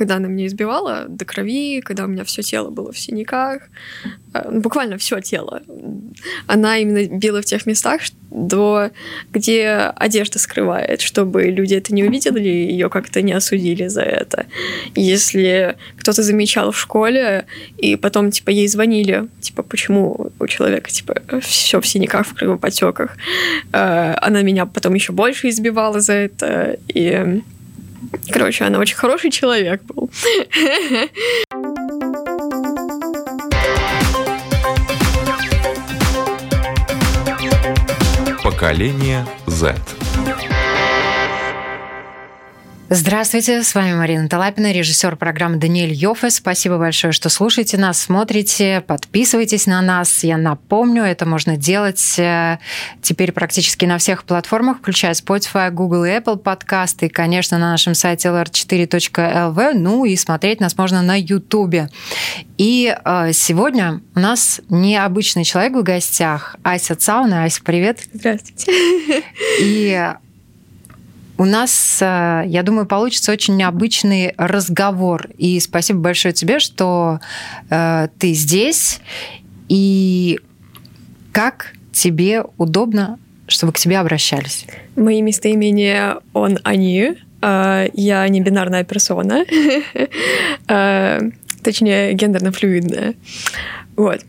когда она меня избивала до крови, когда у меня все тело было в синяках, э, ну, буквально все тело. Она именно била в тех местах, до, где одежда скрывает, чтобы люди это не увидели и ее как-то не осудили за это. Если кто-то замечал в школе, и потом, типа, ей звонили, типа, почему у человека, типа, все в синяках, в кровопотеках, э, она меня потом еще больше избивала за это, и Короче, она очень хороший человек был. Поколение Z. Здравствуйте, с вами Марина Талапина, режиссер программы Даниэль Йофе. Спасибо большое, что слушаете нас, смотрите, подписывайтесь на нас. Я напомню, это можно делать э, теперь практически на всех платформах, включая Spotify, Google и Apple подкасты, и, конечно, на нашем сайте lr4.lv, ну и смотреть нас можно на YouTube. И э, сегодня у нас необычный человек в гостях. Ася Цауна. Ася, привет. Здравствуйте. И у нас, э, я думаю, получится очень необычный разговор. И спасибо большое тебе, что э, ты здесь. И как тебе удобно, чтобы к тебе обращались? Мои местоимения он, они. Э, я не бинарная персона. Точнее, гендерно-флюидная. Вот.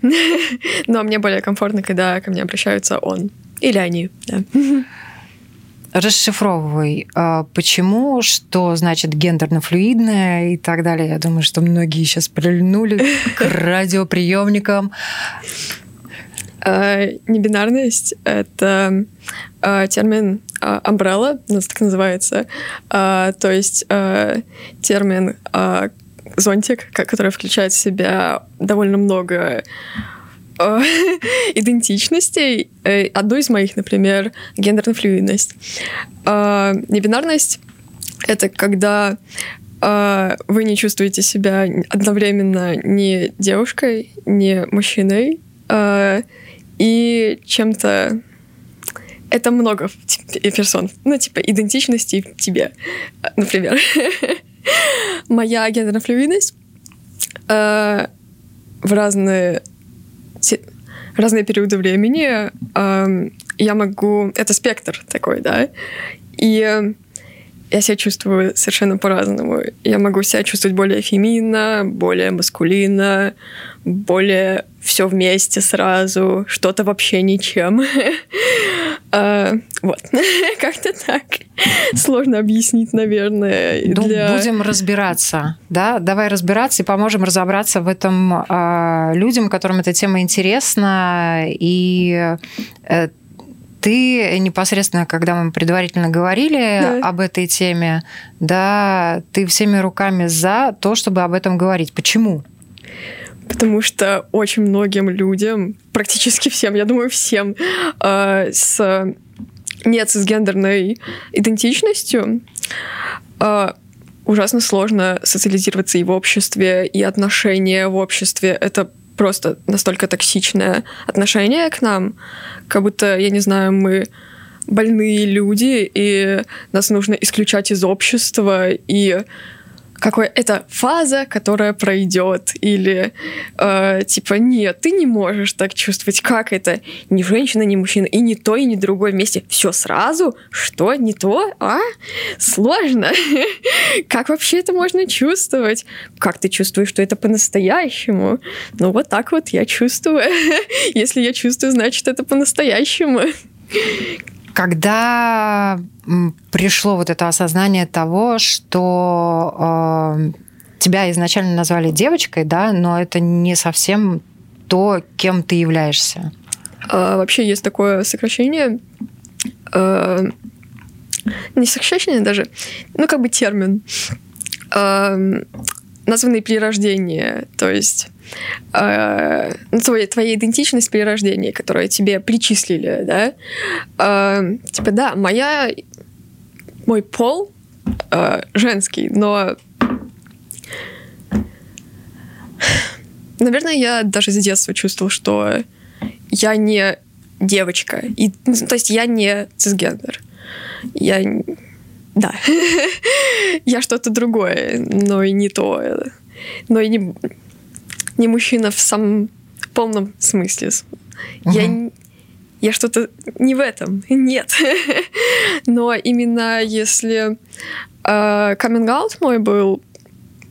Но мне более комфортно, когда ко мне обращаются он или они. Да. Расшифровывай, а, почему, что значит гендерно-флюидное и так далее. Я думаю, что многие сейчас прильнули к радиоприемникам. А, небинарность — это а, термин umbrella, у нас так называется, то есть термин зонтик, который включает в себя довольно много Э, идентичностей. Э, одну из моих, например, гендерная флюидность. Э, небинарность — это когда вы не чувствуете себя одновременно ни девушкой, ни мужчиной, и чем-то это много персон. Ну, типа, идентичности в тебе, например. Моя гендерная флюидность в разные разные периоды времени э, я могу... Это спектр такой, да? И я себя чувствую совершенно по-разному. Я могу себя чувствовать более феминно, более маскулинно, более все вместе сразу, что-то вообще ничем. А, вот, как-то так. Сложно объяснить, наверное. Ну, для... будем разбираться, да? Давай разбираться и поможем разобраться в этом э, людям, которым эта тема интересна. И э, ты непосредственно, когда мы предварительно говорили да. об этой теме, да, ты всеми руками за то, чтобы об этом говорить. Почему? Потому что очень многим людям, практически всем, я думаю, всем э, с нет с гендерной идентичностью э, ужасно сложно социализироваться и в обществе, и отношения в обществе. Это просто настолько токсичное отношение к нам, как будто, я не знаю, мы больные люди, и нас нужно исключать из общества, и какой это фаза, которая пройдет, или э, типа нет, ты не можешь так чувствовать, как это? Ни женщина, ни мужчина, и не то, и не другое вместе, все сразу, что не то, а? Сложно, как вообще это можно чувствовать, как ты чувствуешь, что это по-настоящему, ну вот так вот я чувствую, если я чувствую, значит это по-настоящему. Когда пришло вот это осознание того, что э, тебя изначально назвали девочкой, да, но это не совсем то, кем ты являешься? А, вообще есть такое сокращение, э, не сокращение даже, ну как бы термин, э, названный при рождении, то есть э, ну, твоя, твоя идентичность при рождении, которую тебе причислили, да, э, типа, да, моя, мой пол э, женский, но наверное, я даже с детства чувствовала, что я не девочка, и, ну, то есть я не цисгендер, я да, я что-то другое, но и не то, но и не, не мужчина в самом полном смысле. Угу. Я, я что-то не в этом, нет. но именно если каминг-аут мой был,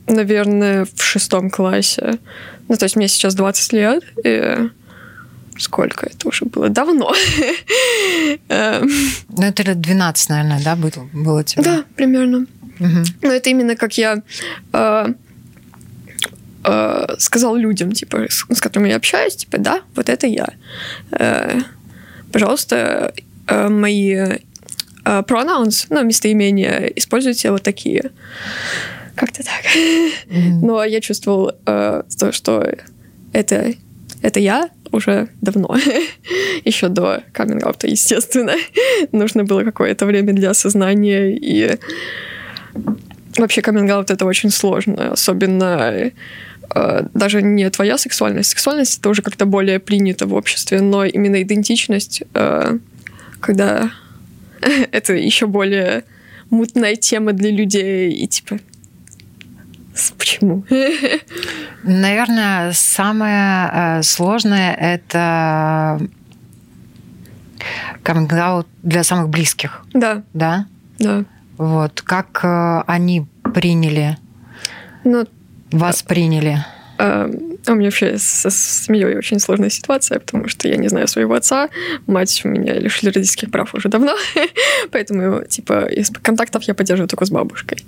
наверное, в шестом классе, ну, то есть мне сейчас 20 лет, и сколько это уже было? Давно. Эм. Ну, это лет 12, наверное, да, было, было тебе? Да, примерно. Но это именно как я э, э, сказал людям, типа, с, с которыми я общаюсь, типа, да, вот это я. Э, пожалуйста, мои pronouns, ну, местоимения, используйте вот такие. Как-то так. Mm-hmm. Но я чувствовал э, то, что это, это я уже давно. Еще до каминг естественно. Нужно было какое-то время для осознания. И вообще каминг это очень сложно. Особенно э, даже не твоя сексуальность. Сексуальность это уже как-то более принято в обществе, но именно идентичность, э, когда это еще более мутная тема для людей, и типа Почему? Наверное, самое э, сложное это каминг для самых близких. Да. Да? Да. Вот. Как э, они приняли? Ну, вас приняли? Э, у меня вообще со семьей очень сложная ситуация, потому что я не знаю своего отца. Мать у меня лишили родительских прав уже давно. Поэтому, типа, из контактов я поддерживаю только с бабушкой.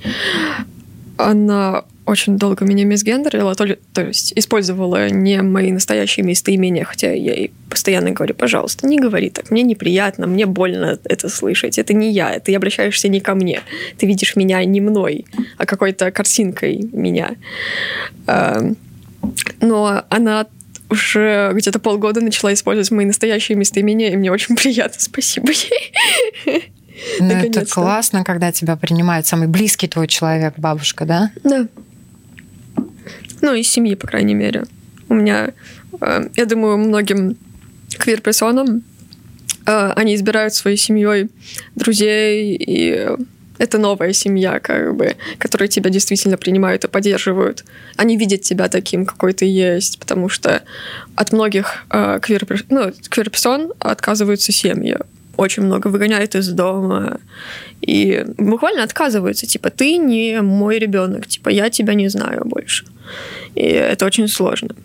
Она очень долго меня мисгендерила, то, то есть использовала не мои настоящие местоимения, хотя я ей постоянно говорю, пожалуйста, не говори так, мне неприятно, мне больно это слышать, это не я, ты обращаешься не ко мне, ты видишь меня не мной, а какой-то картинкой меня. Эм, но она уже где-то полгода начала использовать мои настоящие местоимения, и мне очень приятно, спасибо ей. Ну, это классно, когда тебя принимает самый близкий твой человек, бабушка, да? Да. Ну, из семьи, по крайней мере. У меня, э, я думаю, многим квир-персонам э, они избирают своей семьей друзей, и это новая семья, как бы, которые тебя действительно принимают и поддерживают. Они видят тебя таким, какой ты есть, потому что от многих э, квир-персон ну, квир отказываются семьи очень много выгоняют из дома и буквально отказываются, типа, ты не мой ребенок, типа, я тебя не знаю больше. И это очень сложно.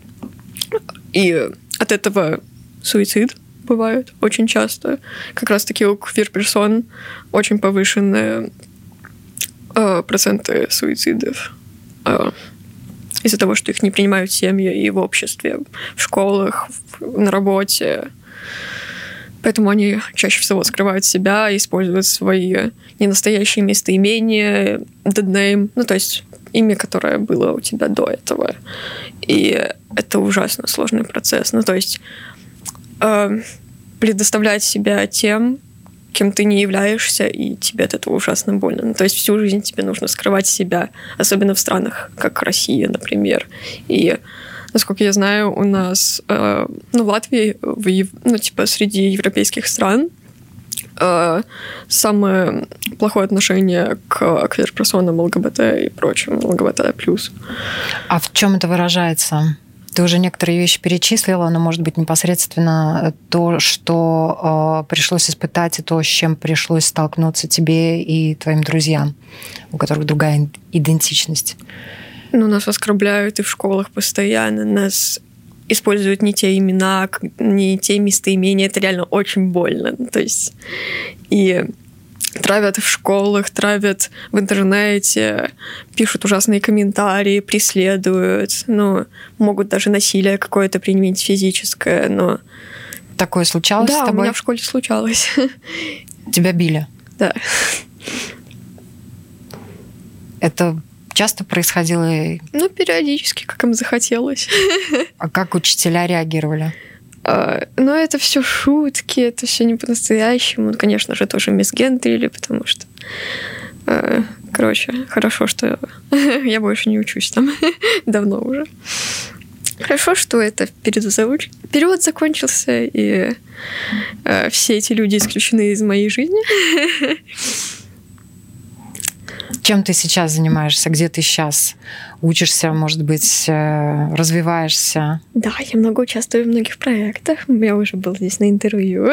И от этого суицид бывает очень часто. Как раз-таки у квир-персон очень повышенные э, проценты суицидов. Э, из-за того, что их не принимают семьи и в обществе, в школах, в, на работе. Поэтому они чаще всего скрывают себя, используют свои ненастоящие местоимения, name, ну, то есть имя, которое было у тебя до этого. И это ужасно сложный процесс. Ну, то есть э, предоставлять себя тем, кем ты не являешься, и тебе от этого ужасно больно. Ну, то есть всю жизнь тебе нужно скрывать себя, особенно в странах, как Россия, например. И насколько я знаю, у нас, э, ну, в Латвии, в, ну, типа, среди европейских стран э, самое плохое отношение к квир-персонам, ЛГБТ и прочим, ЛГБТ+. А в чем это выражается? Ты уже некоторые вещи перечислила, но, может быть, непосредственно то, что э, пришлось испытать, и то, с чем пришлось столкнуться тебе и твоим друзьям, у которых другая идентичность. Ну, нас оскорбляют и в школах постоянно, нас используют не те имена, не те местоимения. Это реально очень больно. То есть и травят в школах, травят в интернете, пишут ужасные комментарии, преследуют, ну, могут даже насилие какое-то применить физическое, но... Такое случалось да, с тобой? у меня в школе случалось. Тебя били? Да. Это часто происходило? Ну, периодически, как им захотелось. А как учителя реагировали? А, ну, это все шутки, это все не по-настоящему. Конечно же, тоже мисгендрили, потому что... А, короче, хорошо, что я больше не учусь там давно уже. Хорошо, что это период, зауч... период закончился, и э, все эти люди исключены из моей жизни. Чем ты сейчас занимаешься? Где ты сейчас учишься, может быть, э, развиваешься? Да, я много участвую в многих проектах. Я уже был здесь на интервью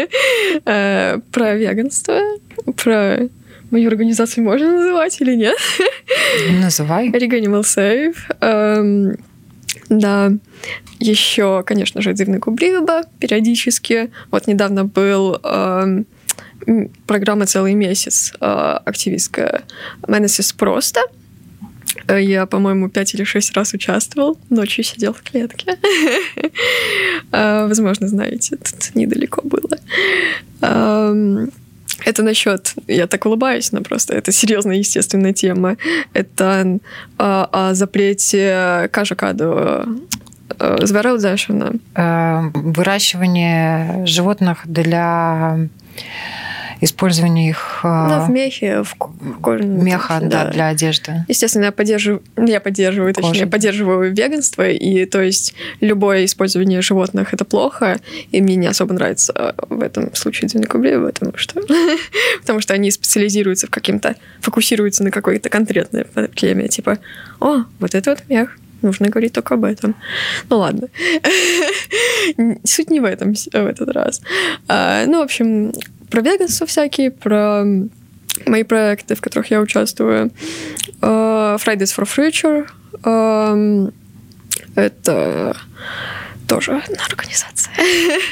э, про веганство, про мою организацию можно называть или нет? Называй. Reganimal Safe. Эм, да. Еще, конечно же, Дивный Кубриба периодически. Вот недавно был эм, программа целый месяц э, активистская Менесис просто. Э, я, по-моему, пять или шесть раз участвовал. Ночью сидел в клетке. Э, возможно, знаете, тут недалеко было. Это насчет, я так улыбаюсь, но просто это серьезная естественная тема. Это о, о запрете кажакаду звероудзешена. Выращивание животных для использование их... Ну, в мехе, в кожаном. Меха, да, да, для одежды. Естественно, я поддерживаю, я поддерживаю, Кожа. точнее, поддерживаю веганство, и то есть любое использование животных это плохо, и мне не особо нравится в этом случае Дзюникублеева, потому что, потому что они специализируются в каким-то, фокусируются на какой-то конкретной теме, типа, о, вот это вот мех, нужно говорить только об этом. Ну ладно. Суть не в этом в этот раз. А, ну, в общем, про веганство всякие, про мои проекты, в которых я участвую. Uh, Fridays for Future. Uh, это тоже одна организация.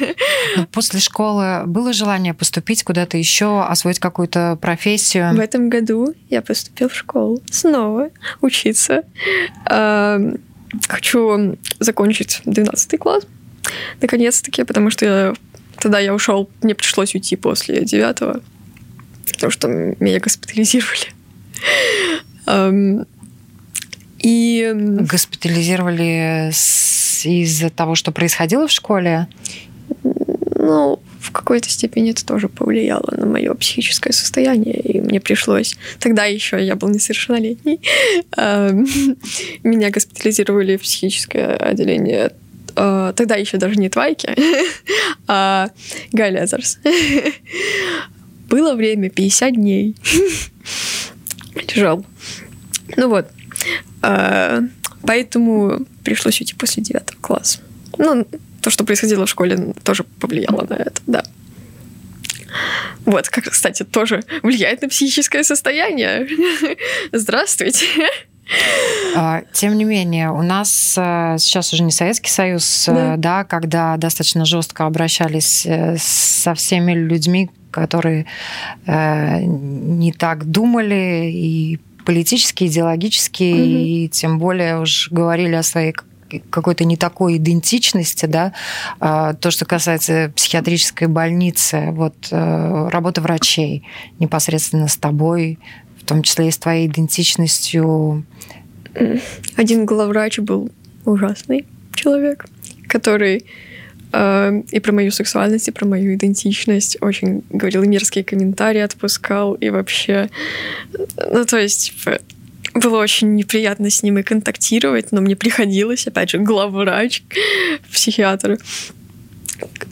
После школы было желание поступить куда-то еще, освоить какую-то профессию? В этом году я поступил в школу снова учиться. Uh, хочу закончить 12 класс, наконец-таки, потому что я Тогда я ушел, мне пришлось уйти после девятого, потому что меня госпитализировали. И... Госпитализировали из-за того, что происходило в школе? Ну, в какой-то степени это тоже повлияло на мое психическое состояние, и мне пришлось... Тогда еще я был несовершеннолетний. Меня госпитализировали в психическое отделение э, тогда еще даже не Твайки, а Гайлезерс. Было время 50 дней. Лежал. Ну вот. Э, поэтому пришлось уйти после девятого класса. Ну, то, что происходило в школе, тоже повлияло на это, да. Вот, как, кстати, тоже влияет на психическое состояние. Здравствуйте. А, тем не менее, у нас э, сейчас уже не Советский Союз, э, да, да когда достаточно жестко обращались э, со всеми людьми, которые не так думали и политически, идеологически, угу. и тем более уж говорили о своей какой-то не такой идентичности, да, а, то, что касается психиатрической больницы, вот работа врачей непосредственно с тобой, в том числе и с твоей идентичностью. Один главврач был ужасный человек, который э, и про мою сексуальность, и про мою идентичность очень говорил, мерзкие комментарии отпускал, и вообще... Ну, то есть, типа, было очень неприятно с ним и контактировать, но мне приходилось, опять же, главврач, психиатр.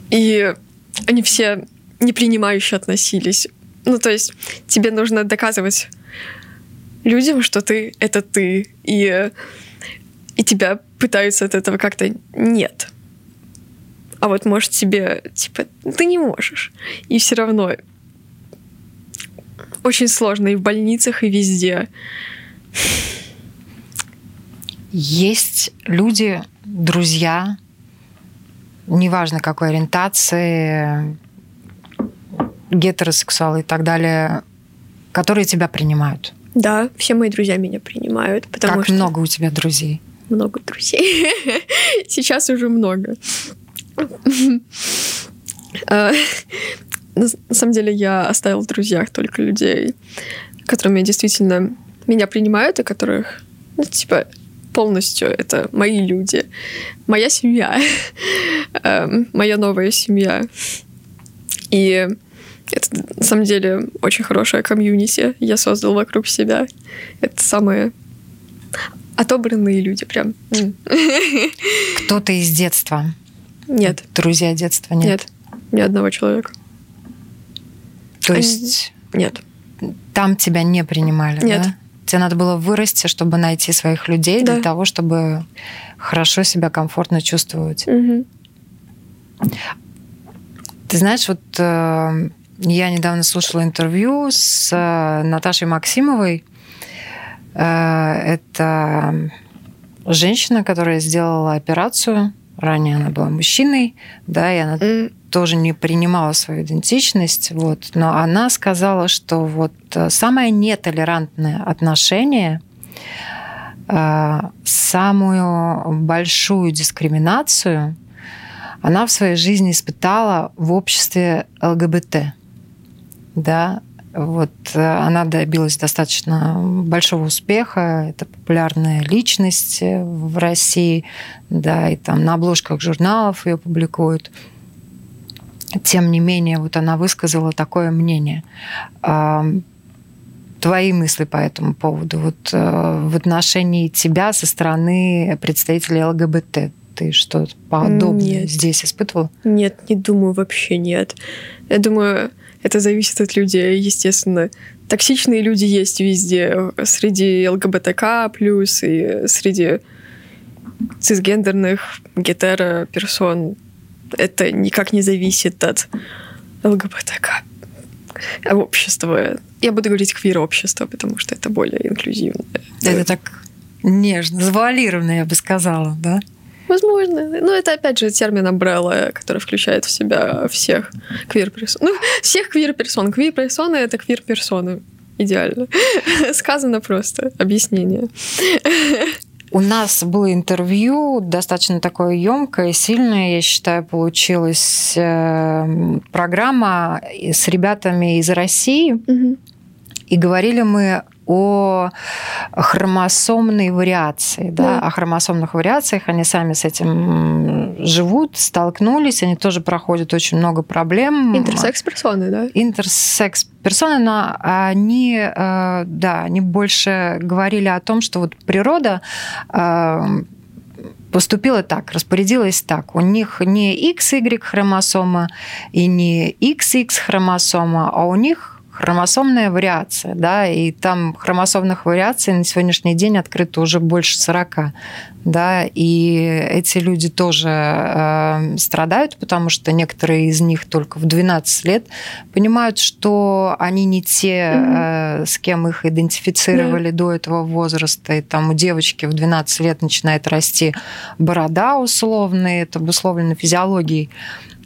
И они все непринимающе относились. Ну, то есть тебе нужно доказывать людям, что ты — это ты, и, и тебя пытаются от этого как-то «нет». А вот может тебе, типа, ты не можешь. И все равно очень сложно и в больницах, и везде. Есть люди, друзья, неважно какой ориентации, гетеросексуалы и так далее, которые тебя принимают. Да, все мои друзья меня принимают. Потому как что... много у тебя друзей? Много друзей. Сейчас уже много. А, на самом деле я оставила в друзьях только людей, которыми действительно меня принимают, и которых, ну, типа, полностью это мои люди. Моя семья. Эм, моя новая семья. И это, на самом деле, очень хорошая комьюнити я создал вокруг себя. Это самые отобранные люди прям. Кто-то из детства? Нет. Друзья детства нет? Нет. Ни одного человека. То есть... Нет. там тебя не принимали, Нет. да? Тебе надо было вырасти, чтобы найти своих людей Да. для того, чтобы хорошо себя комфортно чувствовать. Мгм. Ты знаешь, вот э, я недавно слушала интервью с э, Наташей Максимовой. Э, это женщина, которая сделала операцию. Ранее она была мужчиной, да, и она тоже не принимала свою идентичность, вот, но она сказала, что вот э, самое нетолерантное отношение, самую большую дискриминацию она в своей жизни испытала в обществе ЛГБТ. Да, вот э, она добилась достаточно большого успеха. Это популярная личность э, в России, да, и там на обложках журналов ее публикуют. Тем не менее, вот она высказала такое мнение. Твои мысли по этому поводу, вот э, в отношении тебя со стороны представителей ЛГБТ, ты что-то подобное Нет. здесь испытывала? Нет, не думаю, вообще нет. Я думаю, это зависит от людей, естественно. Токсичные люди есть везде, среди ЛГБТК+, плюс и среди цисгендерных гетеро-персон. Это никак не зависит от ЛГБТК общества. Я буду говорить квир-общество, потому что это более инклюзивное. Это так нежно, завуалированно, я бы сказала, да? Возможно. Ну, это, опять же, термин umbrella, который включает в себя всех квир-персон. Ну, всех квир-персон. Квир-персоны — это квир-персоны. Идеально. Сказано просто. Объяснение. У нас было интервью, достаточно такое емкое, сильное, я считаю, получилась э, программа с ребятами из России. И говорили мы о хромосомной вариации, да, Да. о хромосомных вариациях. Они сами с этим живут, столкнулись, они тоже проходят очень много проблем. Интерсекс-персоны, да? интерсекс персоны, но они, э, да, они больше говорили о том, что вот природа э, поступила так, распорядилась так. У них не XY хромосома и не XX хромосома, а у них хромосомная вариация, да, и там хромосомных вариаций на сегодняшний день открыто уже больше 40, да, и эти люди тоже э, страдают, потому что некоторые из них только в 12 лет понимают, что они не те, э, с кем их идентифицировали до этого возраста, и там у девочки в 12 лет начинает расти борода условно, это обусловлено физиологией,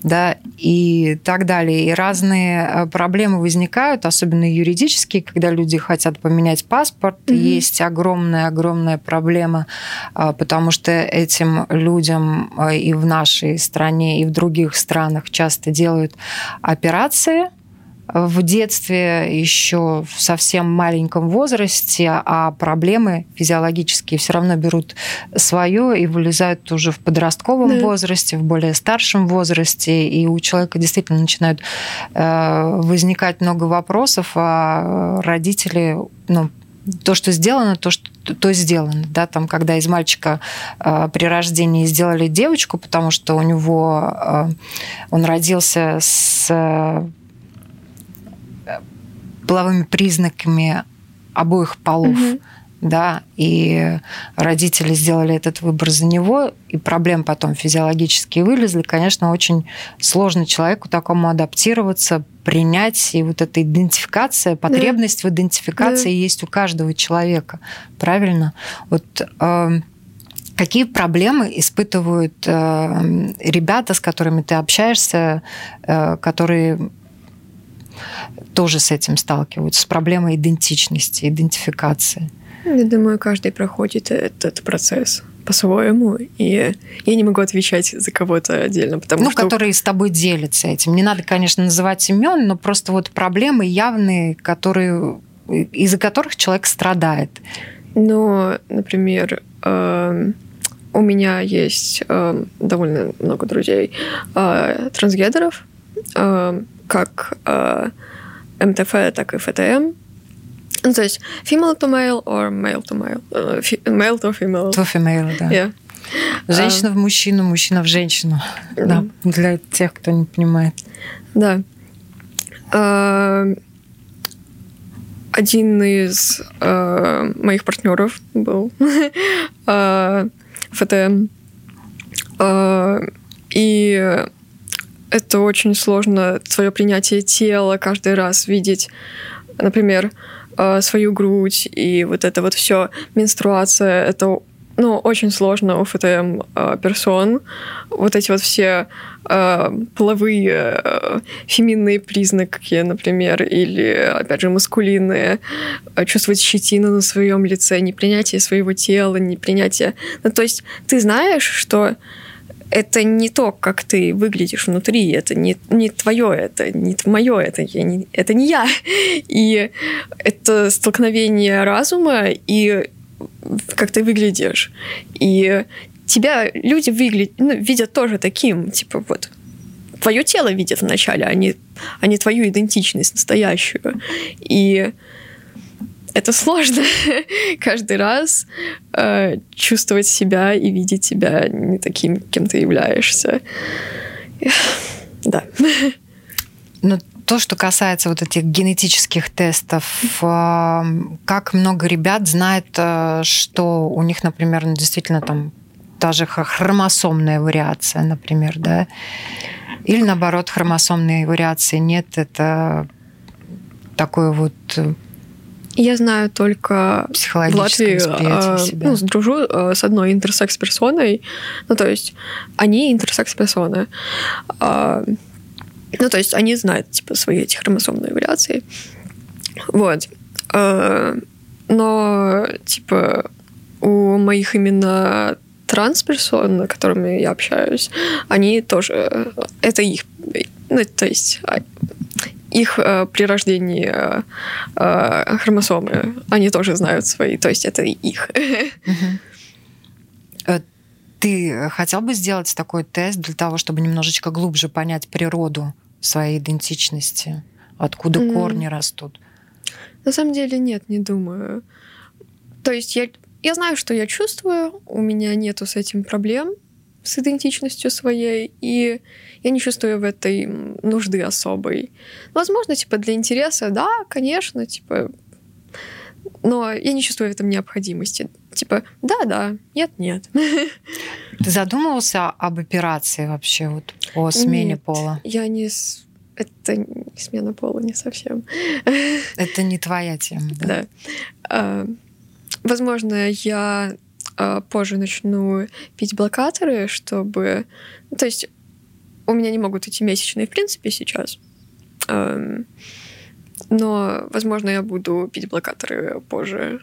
да, и так далее. И разные э, проблемы возникают, особенно юридические, когда люди хотят поменять паспорт. Мгм. Есть огромная-огромная проблема, а, потому что этим людям а, и в нашей стране, и в других странах часто делают операции в детстве, еще в совсем маленьком возрасте, а проблемы физиологические все равно берут свое и вылезают уже в подростковом Да. возрасте, в более старшем возрасте, и у человека действительно начинают э, возникать много вопросов, а родители, ну, то, что сделано, то, что то сделано. Да, там, когда из мальчика э, при рождении сделали девочку, потому что у него э, он родился с половыми признаками обоих полов. Мгм. Да, и родители сделали этот выбор за него, и проблем потом физиологические вылезли. Конечно, очень сложно человеку такому адаптироваться, принять, и вот эта идентификация, потребность в идентификации есть у каждого человека, правильно? Вот э, какие проблемы испытывают э, ребята, с которыми ты общаешься, э, которые тоже с этим сталкиваются, с проблемой идентичности, идентификации? Я думаю, каждый проходит этот процесс по-своему, и я не могу отвечать за кого-то отдельно, потому ну, что... которые с тобой делятся этим. Не надо, конечно, называть имен, но просто вот проблемы явные, которые из-за которых человек страдает. Ну, например, эм, у меня есть эм, довольно много друзей э, трансгендеров, эм, как э, МТФ, так и ФТМ. Ну, то есть female to male or male to male. Фи- male to female. To female, да. Yeah. Женщина в мужчину, мужчина в женщину. Да, для тех, кто не понимает. Да. Эм, один из э, моих партнеров был э, ФТМ. Э, и это очень сложно, свое принятие тела каждый раз видеть, например, э, свою грудь и вот это вот все, менструация, это ну, очень сложно у ФТМ э, персон. Вот эти вот все э, половые феминные признаки, например, или, опять же, маскулинные, чувствовать щетину на своем лице, непринятие своего тела, непринятие... Ну, то есть ты знаешь, что это не то, как ты выглядишь внутри, это не, не твое, это не мое, это, я не, это не я. И это столкновение разума и как ты выглядишь. И тебя люди выглядят, ну, видят тоже таким, типа вот твое тело видят вначале, а не, а не твою идентичность настоящую. И это сложно каждый раз э, чувствовать себя и видеть себя не таким, кем ты являешься. Да. Ну, то, что касается вот этих генетических тестов, э, как много ребят знает, э, что у них, например, ну, действительно там даже хромосомная вариация, например, да, или наоборот хромосомной вариации нет, это такое вот э, я знаю только в Латвии, себя. ну, дружу с одной интерсекс-персоной, ну, то есть они интерсекс-персоны. А, ну, то есть они знают, типа, свои эти хромосомные вариации. Вот. А, но, типа, у моих именно трансперсон, с которыми я общаюсь, они тоже... Это их... Ну, то есть а, их э, при рождении э, э, хромосомы, они тоже знают свои, то есть это их. Э, ты хотел бы сделать такой тест для того, чтобы немножечко глубже понять природу своей идентичности? Откуда mm. корни растут? На самом деле нет, не думаю. То есть я, я знаю, что я чувствую, у меня нету с этим проблем, с идентичностью своей, и я не чувствую в этой нужды особой. Возможно, типа для интереса, да, конечно, типа, но я не чувствую в этом необходимости. Типа, да-да, нет-нет. Ты задумывался об операции вообще вот по смене нет, пола? я не... Это не смена пола, не совсем. Это не твоя тема, да? Да. А, возможно, я позже начну пить блокаторы, чтобы... Ну, то есть у меня не могут идти месячные, в принципе, сейчас. Но, возможно, я буду пить блокаторы позже,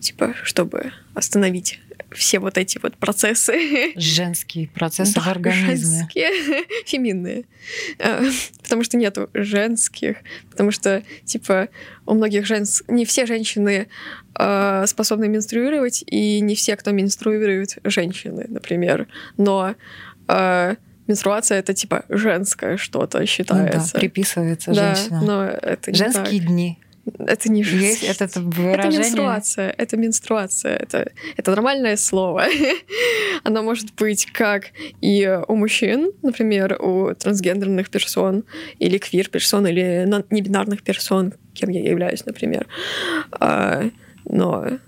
типа, чтобы остановить все вот эти вот процессы. Женские процессы да, в организме. Женские, феминные. А, потому что нету женских, потому что, типа, у многих женс... Не все женщины э, способны менструировать, и не все, кто менструирует, женщины, например. Но э, менструация это типа женское что-то считается. Ну да, приписывается да, женщинам. но это Женские дни. Это не Есть это, это выражение? Это менструация. Это менструация. Это, это нормальное слово. Оно может быть как и у мужчин, например, у трансгендерных персон, или квир-персон, или небинарных персон, кем я являюсь, например. А, но,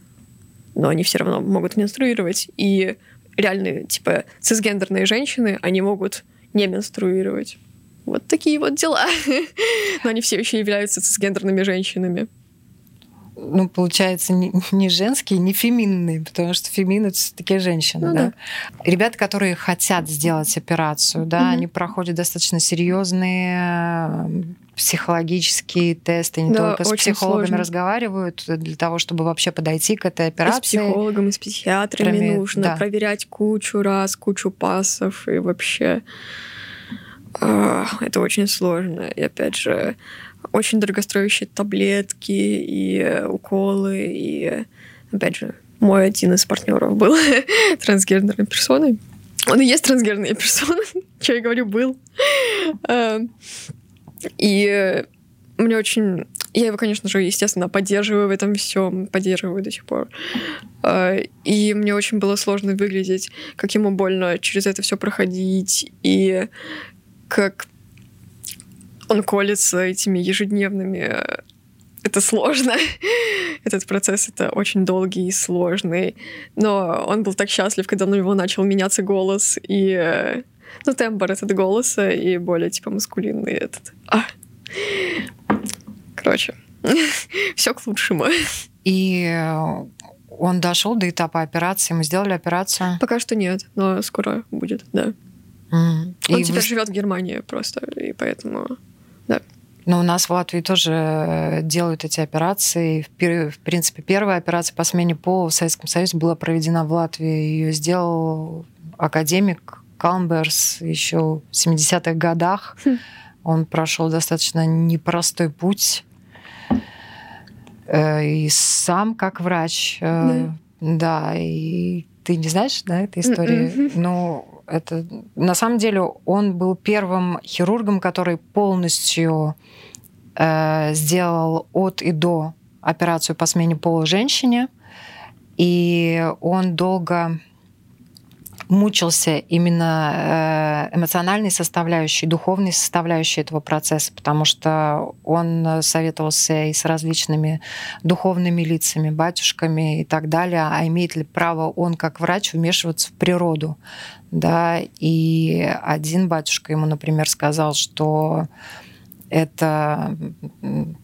но они все равно могут менструировать. И реальные, типа, цисгендерные женщины, они могут не менструировать. Вот такие вот дела. Но они все еще являются цисгендерными женщинами. Ну, получается, не, не женские, не феминные, потому что фемины это все-таки женщины, ну, да? да. Ребята, которые хотят сделать операцию, да, угу. они проходят достаточно серьезные психологические тесты, не да, только с психологами сложно. разговаривают для того, чтобы вообще подойти к этой операции. И с психологом, и с психиатрами нужно да. проверять кучу раз, кучу пасов и вообще это очень сложно. И опять же, очень дорогостоящие таблетки и уколы. И опять же, мой один из партнеров был трансгендерной персоной. Он и есть трансгендерная персона, что я говорю, был. И мне очень... Я его, конечно же, естественно, поддерживаю в этом всем, поддерживаю до сих пор. И мне очень было сложно выглядеть, как ему больно через это все проходить. И как он колется этими ежедневными это сложно. Этот процесс это очень долгий и сложный. Но он был так счастлив, когда у него начал меняться голос и э, ну, тембр этот голоса и более типа маскулинный этот. А. Короче, все к лучшему. И э, он дошел до этапа операции. Мы сделали операцию. Пока что нет, но скоро будет, да. Mm. Он И теперь вы- живет в Германии просто, и поэтому. Но у нас в Латвии тоже э, делают эти операции. В, принципе, первая операция по смене пола в Советском Союзе была проведена в Латвии. Ее сделал академик Калмберс еще в 70-х годах. Хм. Он прошел достаточно непростой путь. Э, И сам как врач. э, Да, и ты не знаешь, да, этой истории? Мгм. Ну, это на самом деле он был первым хирургом, который полностью э, сделал от и до операцию по смене пола женщине, и он долго мучился именно э, эмоциональной составляющей, духовной составляющей этого процесса, потому что он советовался и с различными духовными лицами, батюшками и так далее, а имеет ли право он как врач вмешиваться в природу. Да? И один батюшка ему, например, сказал, что это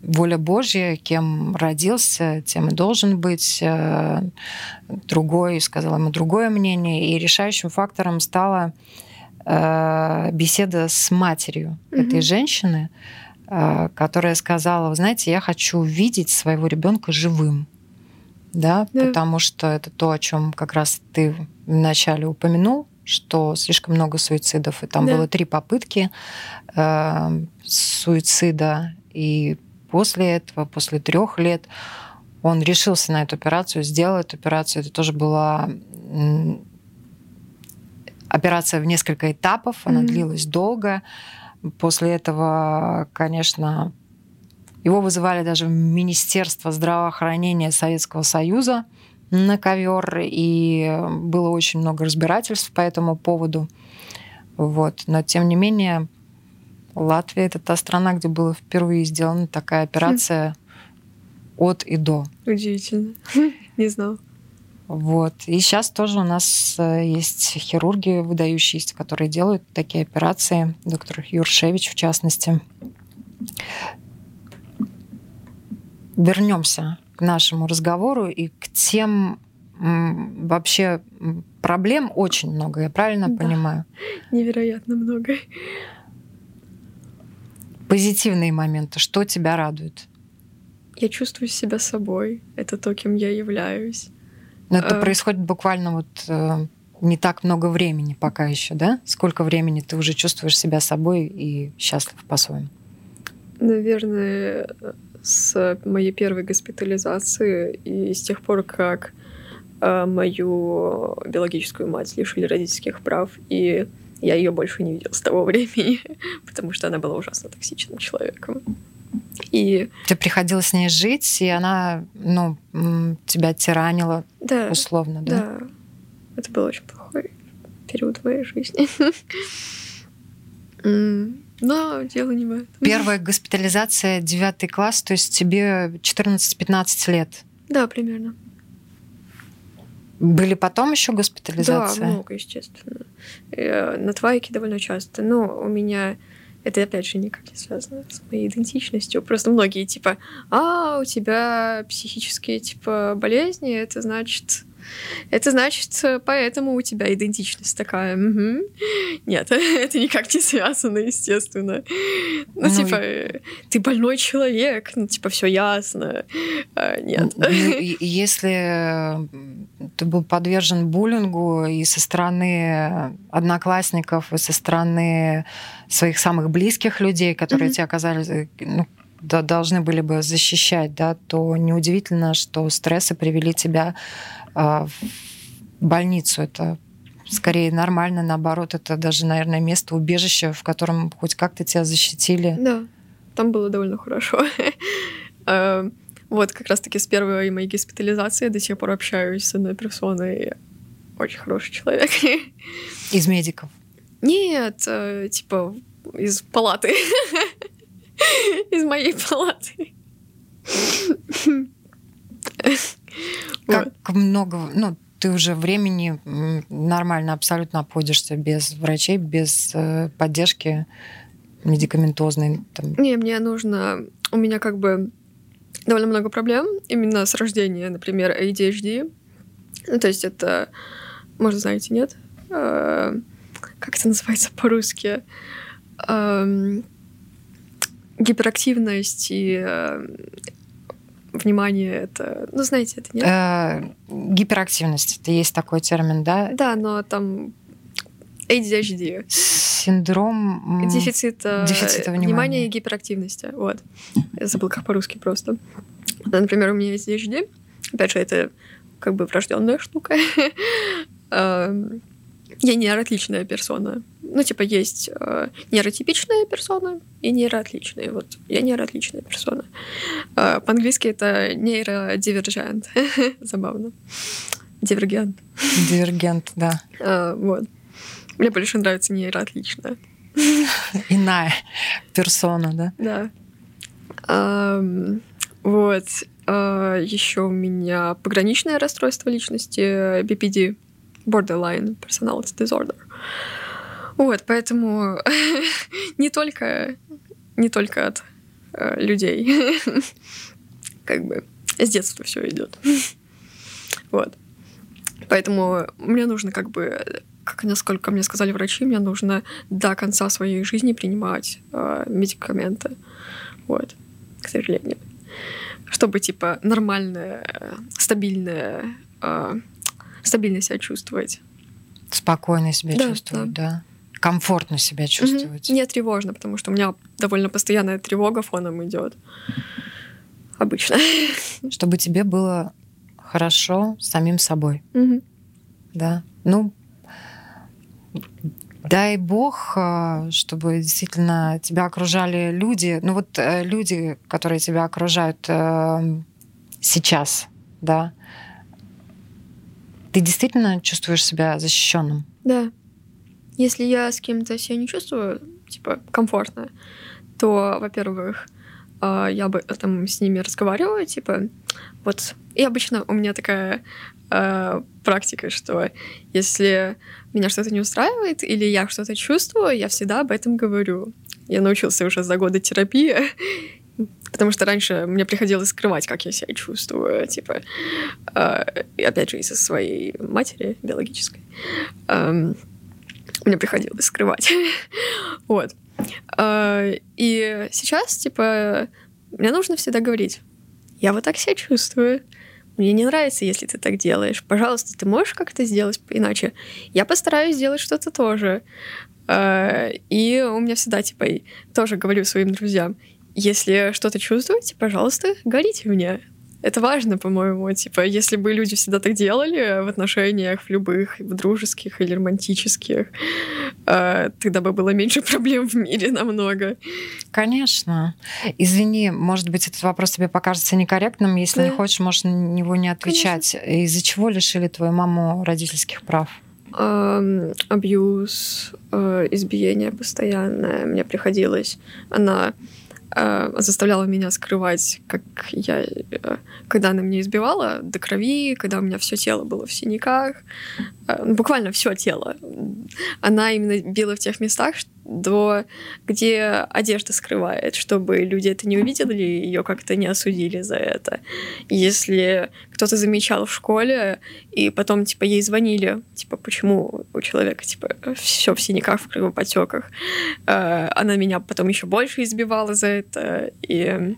воля Божья, кем родился, тем и должен быть. Э, Другой сказал ему другое мнение. И решающим фактором стала э, беседа с матерью этой Мгм. женщины, э, которая сказала, вы знаете, я хочу видеть своего ребенка живым. Да, Да. потому что это то, о чем как раз ты вначале упомянул, что слишком много суицидов. И там Да. было три попытки э, суицида. И после этого, после трех лет, он решился на эту операцию, сделал эту операцию. Это тоже была операция в несколько этапов, она Мгм. длилась долго. После этого, конечно, его вызывали даже в Министерство здравоохранения Советского Союза на ковер, и было очень много разбирательств по этому поводу. Вот. Но тем не менее, Латвия это та страна, где была впервые сделана такая операция от и до. Удивительно. Не знал. Вот. И сейчас тоже у нас э, есть хирурги выдающиеся, которые делают такие операции. Доктор Юршевич, в частности. Вернемся нашему разговору и к тем вообще проблем очень много, я правильно Да. понимаю? Невероятно много. Позитивные моменты, что тебя радует? Я чувствую себя собой. Это то, кем я являюсь. Но это Э. происходит буквально вот э, не так много времени пока еще, да? Сколько времени ты уже чувствуешь себя собой и счастлив по-своему? Наверное, с моей первой госпитализации и с тех пор, как э, мою биологическую мать лишили родительских прав, и я ее больше не видела с того времени, потому что она была ужасно токсичным человеком. И Ты приходила с ней жить, и она, ну, тебя тиранила да, условно, да? да, это был очень плохой период в моей жизни. Но дело не этом. Первая госпитализация, девятый класс, то есть тебе 14-15 лет. Да, примерно. Были потом еще Да, госпитализации? много, естественно. Э, На твайке довольно часто. Но у меня это, опять же, никак не связано с моей идентичностью. Просто многие, типа, а, у тебя психические, типа, болезни, это значит... Это значит, поэтому у тебя идентичность такая. Мгм. Нет, это никак не связано, естественно. Ну, Ну, типа, э, ты больной человек, ну, типа, все ясно. А, Нет. Ну, и- и если ты был подвержен буллингу и со стороны одноклассников, и со стороны своих самых близких людей, которые Мгм. тебя оказались, э, ну, да, должны были бы защищать, да, то неудивительно, что стрессы привели тебя в больницу. Это скорее нормально, наоборот, это даже, наверное, место убежища, в котором хоть как-то тебя защитили. Да, там было довольно хорошо. Э, Вот как раз-таки с первой моей госпитализации до сих пор общаюсь с одной персоной. Очень хороший человек. Из медиков. Нет, э, типа из палаты. Из моей палаты. Как много, ну, ты уже времени нормально абсолютно обходишься без врачей, без э, поддержки медикаментозной. Там. Не, мне нужно... У меня как бы довольно много проблем именно с рождения, например, ADHD. Ну, то есть это, может, знаете, нет? Э, как это называется по-русски? Э, гиперактивность и э, внимание это, ну знаете, это нет? Э, гиперактивность, это есть такой термин, да? Да, но там ADHD. Синдром дефицита, дефицита внимания. внимания и гиперактивности. Вот. Я забыл, как по-русски просто. Например, у меня есть ADHD. Опять же, это как бы врожденная штука. Эм, я нейроотличная персона. Ну, типа, есть э, нейротипичная персона и нейроотличная. Вот я нейроотличная персона. Э, по-английски это нейродивержент. Забавно. Дивергент. Дивергент, да. Э, вот. Мне больше нравится нейроотличная. Иная персона, да? Да. Эм, вот. Э, еще у меня пограничное расстройство личности, BPD borderline personality disorder. Вот, поэтому не только, не только от э, людей. как бы с детства все идет. вот. Поэтому мне нужно как бы, как насколько мне сказали врачи, мне нужно до конца своей жизни принимать э, медикаменты. Вот, к сожалению. Чтобы, типа, нормальная, стабильная э, стабильно себя чувствовать. Спокойно себя да, чувствовать, да. да. Комфортно себя чувствовать. Угу. Не тревожно, потому что у меня довольно постоянная тревога фоном идет. Обычно. Чтобы тебе было хорошо самим собой. Угу. Да. Ну, дай бог, э, чтобы действительно тебя окружали люди, ну вот э, люди, которые тебя окружают э, сейчас, да, ты действительно чувствуешь себя защищенным? Да. Если я с кем-то себя не чувствую, типа, комфортно, то, во-первых, а, я бы там с ними разговариваю, типа, вот. И обычно у меня такая э, практика, что если меня что-то не устраивает или я что-то чувствую, я всегда об этом говорю. Я научился уже за годы терапии, Потому что раньше мне приходилось скрывать, как я себя чувствую, типа, э, и опять же из-за своей матери биологической. Э, мне приходилось скрывать. вот. Э, и сейчас, типа, мне нужно всегда говорить, я вот так себя чувствую, мне не нравится, если ты так делаешь. Пожалуйста, ты можешь как-то сделать иначе? Я постараюсь сделать что-то тоже. Э, и у меня всегда, типа, тоже говорю своим друзьям, если что-то чувствуете, пожалуйста, говорите мне. Это важно, по-моему. Типа, если бы люди всегда так делали в отношениях, в любых, в дружеских или романтических, э, тогда бы было меньше проблем в мире намного. Конечно. Извини, может быть, этот вопрос тебе покажется некорректным. Если да. не хочешь, можешь на него не отвечать. Из-за чего лишили твою маму родительских прав? Абьюз, э, избиение постоянное. Мне приходилось. Она заставляла меня скрывать, как я, э, когда она меня избивала до крови, когда у меня все тело было в синяках, э, ну, буквально все тело. Она именно била в тех местах, до где одежда скрывает, чтобы люди это не увидели и ее как-то не осудили за это. Если кто-то замечал в школе, и потом, типа, ей звонили, типа, почему у человека, типа, все в синяках, в кровопотеках, э, она меня потом еще больше избивала за это, и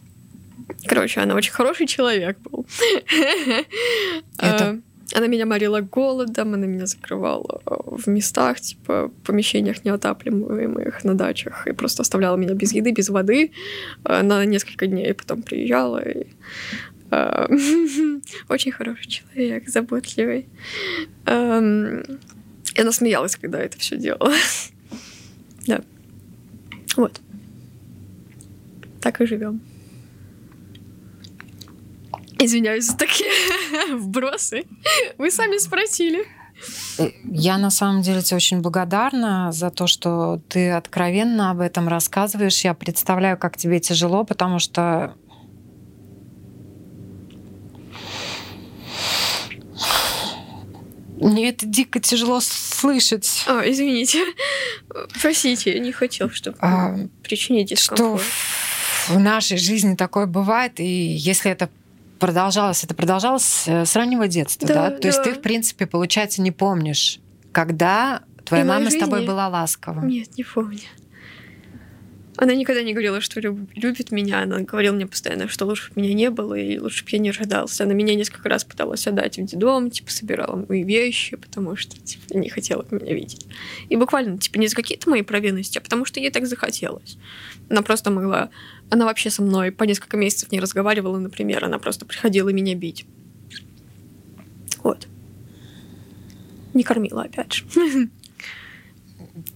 Короче, она очень хороший человек был. Это она меня морила голодом, она меня закрывала э, в местах, типа, помещениях неотапливаемых на дачах, и просто оставляла меня без еды, без воды э, на несколько дней, потом приезжала. И, э, очень хороший человек, заботливый. Э, и она смеялась, когда это все делала. да. Вот. Так и живем. Извиняюсь за такие вбросы. Вы сами спросили. Э, я на самом деле тебе очень благодарна за то, что ты откровенно об этом рассказываешь. Я представляю, как тебе тяжело, потому что Мне это дико тяжело слышать. О, извините. Простите, я не хотел, чтобы а, причинить дискомфорт. Что в нашей жизни такое бывает, и если это продолжалось, это продолжалось э, с раннего детства, да? Да, То есть да. ты, в принципе, получается, не помнишь, когда твоя И мама с тобой жизни. была ласкова. Нет, не помню. Она никогда не говорила, что люб- любит меня. Она говорила мне постоянно, что лучше бы меня не было, и лучше бы я не рождался. Она меня несколько раз пыталась отдать в детдом, типа, собирала мои вещи, потому что, типа, не хотела меня видеть. И буквально, типа, не за какие-то мои провинности, а потому что ей так захотелось. Она просто могла... Она вообще со мной по несколько месяцев не разговаривала, например. Она просто приходила меня бить. Вот. Не кормила, опять же.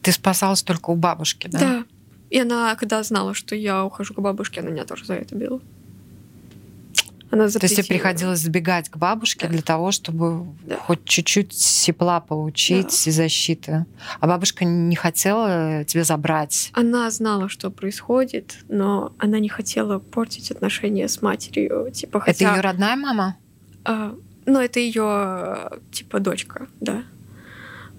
Ты спасалась только у бабушки, да? Да. И она, когда знала, что я ухожу к бабушке, она меня тоже за это била. Она То есть тебе приходилось сбегать к бабушке Да. для того, чтобы Да. хоть чуть-чуть тепла получить и защиты. А бабушка не хотела тебя забрать. Она знала, что происходит, но она не хотела портить отношения с матерью. Типа, хотя... Это ее родная мама? А, ну, это ее, типа, дочка, да.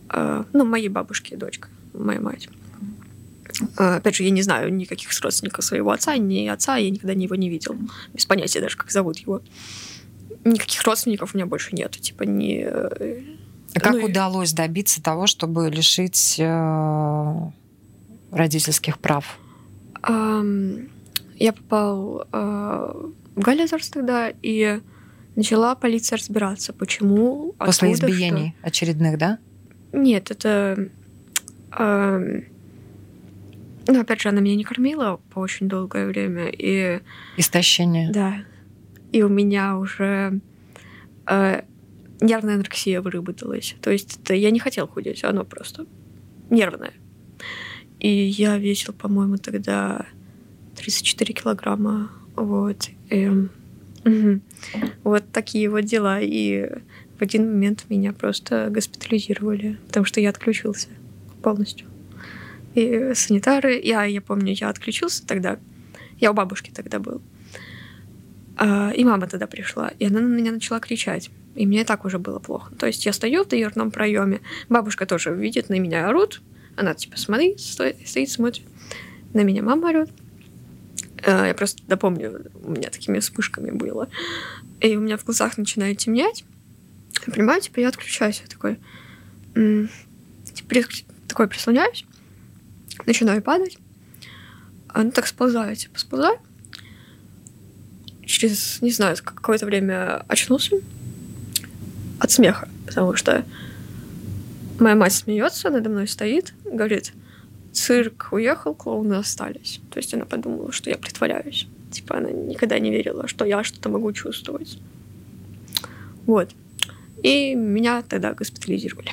А, ну, моей бабушки дочка, моя мать. А, опять же, я не знаю никаких родственников своего отца, ни отца, я никогда его не видел. Без понятия даже, как зовут его. Никаких родственников у меня больше нет. Типа, не... А как Ну удалось добиться того, чтобы лишить э, родительских прав? Ам, я попал а, в Галлизерс тогда, и начала полиция разбираться, почему, После откуда, избиений очередных, да? что. Нет, это... ам, ну, опять же, она меня не кормила по очень долгое время, и Истощение. да, и у меня уже э, нервная анорексия выработалась. То есть это я не хотела худеть, оно просто нервное. И я весил, по-моему, тогда 34 килограмма. Вот. Эм, мгм. Вот такие вот дела. И в один момент меня просто госпитализировали, потому что я отключился полностью. И санитары, я, я помню, я отключился тогда. Я у бабушки тогда был. А, И мама тогда пришла, и она на меня начала кричать. И мне и так уже было плохо. То есть я стою в дверном проеме, бабушка тоже видит, на меня орут. Она типа, смотри, сто- стоит, смотрит. На меня мама орет. А, Я просто допомню, у меня такими вспышками было. И у меня в глазах начинает темнеть. Я понимаю, типа, я отключаюсь. Я такой... типа, такой прислоняюсь, начинаю падать. А, ну, так сползаю, типа, сползаю через, не знаю, какое-то время очнулся от смеха, потому что моя мать смеется, надо мной стоит, говорит, цирк уехал, клоуны остались. То есть она подумала, что я притворяюсь. Типа она никогда не верила, что я что-то могу чувствовать. Вот. И меня тогда госпитализировали.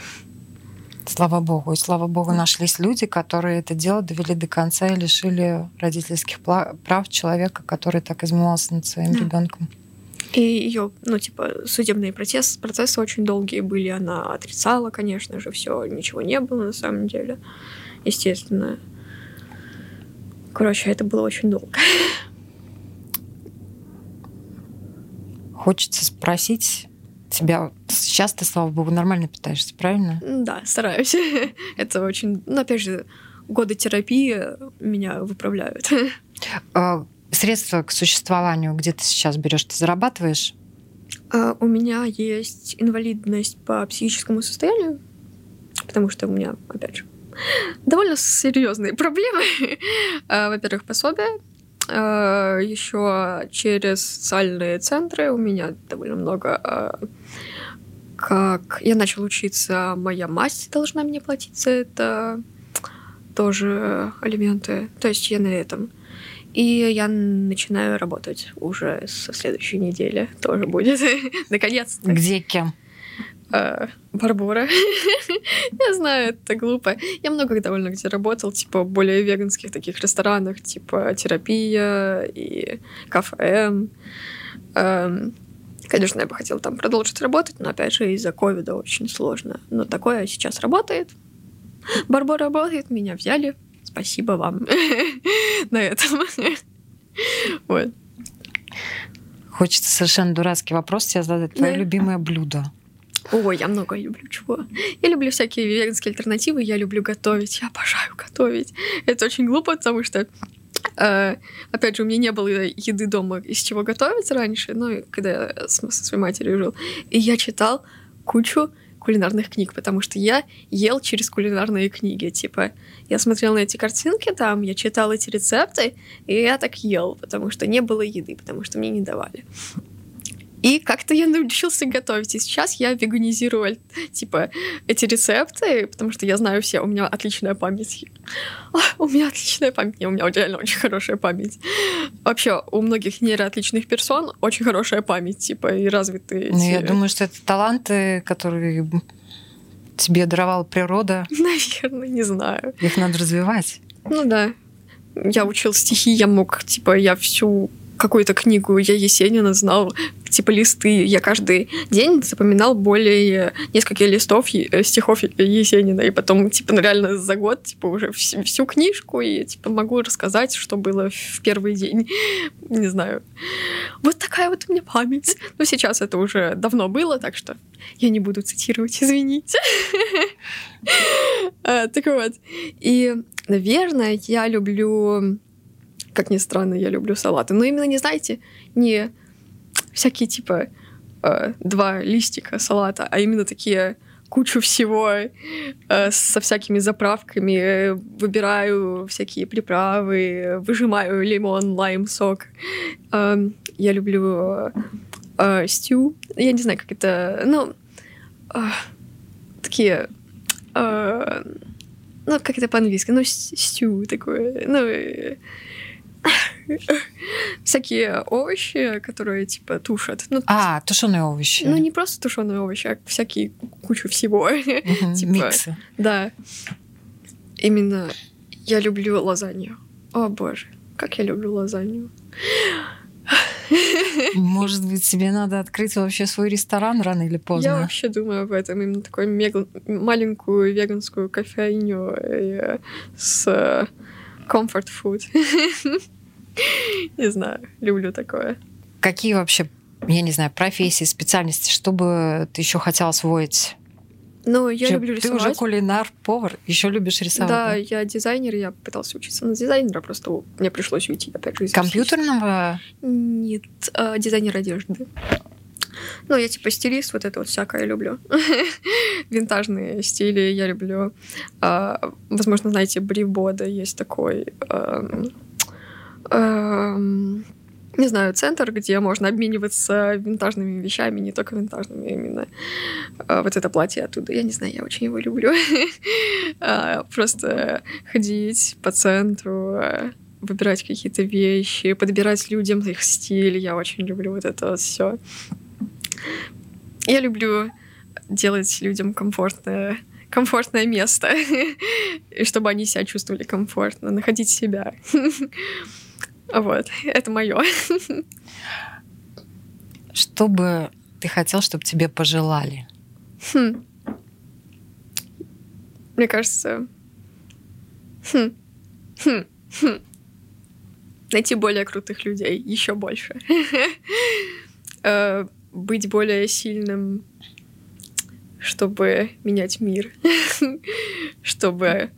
Слава богу. И слава богу, нашлись люди, которые это дело довели до конца и лишили родительских прав человека, который так измывался над своим Да. ребенком. И ее, ну, типа, судебные процессы, процессы очень долгие были. Она отрицала, конечно же, все, ничего не было на самом деле. Естественно. Короче, это было очень долго. Хочется спросить тебя, сейчас ты, слава богу, нормально питаешься, правильно? Да, стараюсь. Это очень... Ну, опять же, годы терапии меня выправляют. А, Средства к существованию, где ты сейчас берешь, ты зарабатываешь? А, У меня есть инвалидность по психическому состоянию, потому что у меня, опять же, довольно серьезные проблемы. А, Во-первых, пособие. А, Еще через социальные центры у меня довольно много. а, Как я начала учиться, моя мать должна мне платить за это тоже алименты. То есть я на этом. И я начинаю работать уже со следующей недели. Тоже будет. Наконец-то. Где кем? А, Барбора. Я знаю, это глупо. Я много довольно где работал, типа, более веганских таких ресторанах, типа терапия и КФМ. Эм, Конечно, я бы хотела там продолжить работать, но, опять же, из-за ковида очень сложно. Но такое сейчас работает. Барбора работает, меня взяли. Спасибо вам на этом. Вот. Хочется совершенно дурацкий вопрос тебе задать. Твое Да. любимое блюдо? Ой, я много люблю чего. Я люблю всякие веганские альтернативы, я люблю готовить, я обожаю готовить. Это очень глупо, потому что Uh, опять же, у меня не было еды дома, из чего готовить раньше, ну, когда я со своей матерью жил. И я читал кучу кулинарных книг, потому что я ел через кулинарные книги. Типа, я смотрел на эти картинки там, я читал эти рецепты, и я так ел, потому что не было еды, потому что мне не давали. И как-то я научился готовить. И сейчас я веганизирую, типа, эти рецепты, потому что я знаю все. У меня отличная память. О, у меня отличная память. Не, у меня реально очень хорошая память. Вообще, у многих нейроотличных персон очень хорошая память, типа, и развитые. Ну, я думаю, что это таланты, которые тебе даровала природа. Наверное, не знаю. Их надо развивать. Ну да. Я учил стихи, я мог, типа, я всю какую-то книгу я Есенина знал, типа листы. Я каждый день запоминал более нескольких листов э, стихов Есенина. И потом, типа, ну, реально за год, типа, уже всю, всю книжку, и, типа, могу рассказать, что было в первый день. Не знаю. Вот такая вот у меня память. Но сейчас это уже давно было, так что я не буду цитировать, извините. А, так вот. И, наверное, я люблю как ни странно, я люблю салаты. Но именно, не знаете, не всякие типа э, два листика салата, а именно такие кучу всего э, со всякими заправками, выбираю всякие приправы, выжимаю лимон, лайм, сок. Э, я люблю э, стю. Я не знаю, как это... Ну, э, такие... Э, ну, как это по-английски? Ну, стю такое. Ну, э, всякие овощи, которые типа тушат. Ну, а, тушеные овощи. Ну, не просто тушеные овощи, а всякие кучу всего. типа, Миксы. Да. Именно я люблю лазанью. О боже, как я люблю лазанью. Может быть, тебе надо открыть вообще свой ресторан рано или поздно? Я вообще думаю об этом. Именно такую мега... маленькую веганскую кофейню э, с comfort food. Не знаю, люблю такое. Какие вообще, я не знаю, профессии, специальности, что бы ты еще хотела освоить? Ну, я люблю рисовать. Ты уже кулинар, повар, еще любишь рисовать. Да, да, я дизайнер, я пытался учиться на дизайнера, просто мне пришлось уйти опять же. Компьютерного? Нет, а, дизайнер одежды. Ну, я типа стилист, вот это вот всякое люблю. Винтажные стили я люблю. А, возможно, знаете, Бривбода есть такой не знаю, центр, где можно обмениваться винтажными вещами, не только винтажными, именно э, вот это платье оттуда. Я не знаю, я очень его люблю. А, просто ходить по центру, выбирать какие-то вещи, подбирать людям их стиль. Я очень люблю вот это все. Я люблю делать людям комфортное комфортное место, и чтобы они себя чувствовали комфортно, находить себя. Вот, это мое. Что бы ты хотел, чтобы тебе пожелали? Хм. Мне кажется, хм. Хм. Хм. найти более крутых людей, еще больше. Э, быть более сильным, чтобы менять мир, чтобы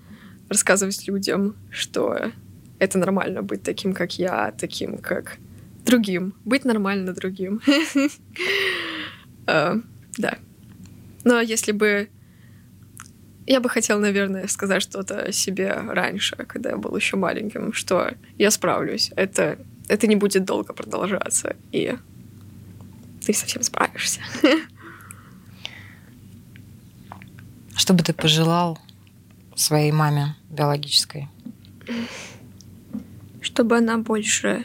рассказывать людям, что это нормально быть таким, как я, таким, как другим. Быть нормально другим. А, да. Но если бы... Я бы хотела, наверное, сказать что-то себе раньше, когда я был еще маленьким, что я справлюсь. Это, это не будет долго продолжаться, и ты совсем справишься. Что бы ты пожелал своей маме биологической? Чтобы она больше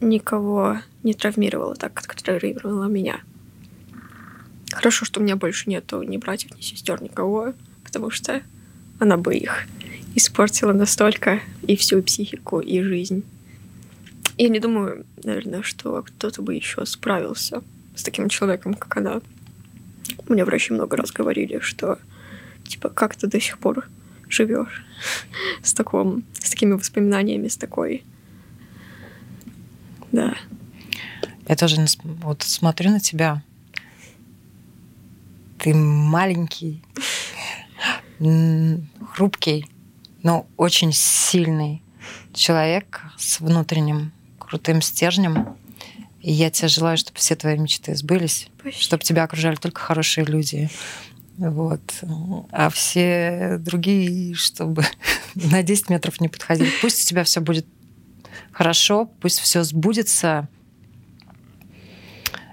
никого не травмировала так, как травмировала меня. Хорошо, что у меня больше нету ни братьев, ни сестер, никого, потому что она бы их испортила настолько и всю психику, и жизнь. Я не думаю, наверное, что кто-то бы еще справился с таким человеком, как она. Мне врачи много раз говорили, что типа как ты до сих пор живешь с, таком, с такими воспоминаниями, с такой... Да. Я тоже вот смотрю на тебя. Ты маленький, хрупкий, но очень сильный человек с внутренним крутым стержнем. И я тебе желаю, чтобы все твои мечты сбылись, Спасибо. чтобы тебя окружали только хорошие люди. Вот. А все другие, чтобы на 10 метров не подходили. Пусть у тебя все будет хорошо, пусть все сбудется.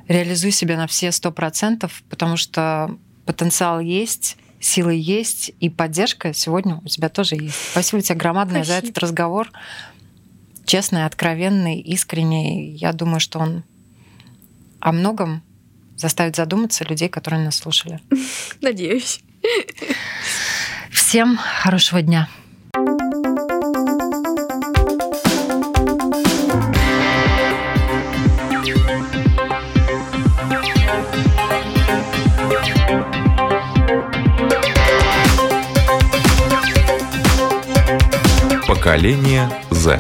Реализуй себя на все сто процентов, потому что потенциал есть, силы есть, и поддержка сегодня у тебя тоже есть. Спасибо тебе громадное Спасибо. за этот разговор. Честный, откровенный, искренний. Я думаю, что он о многом заставит задуматься людей, которые нас слушали. Надеюсь. Всем хорошего дня. Поколение Z.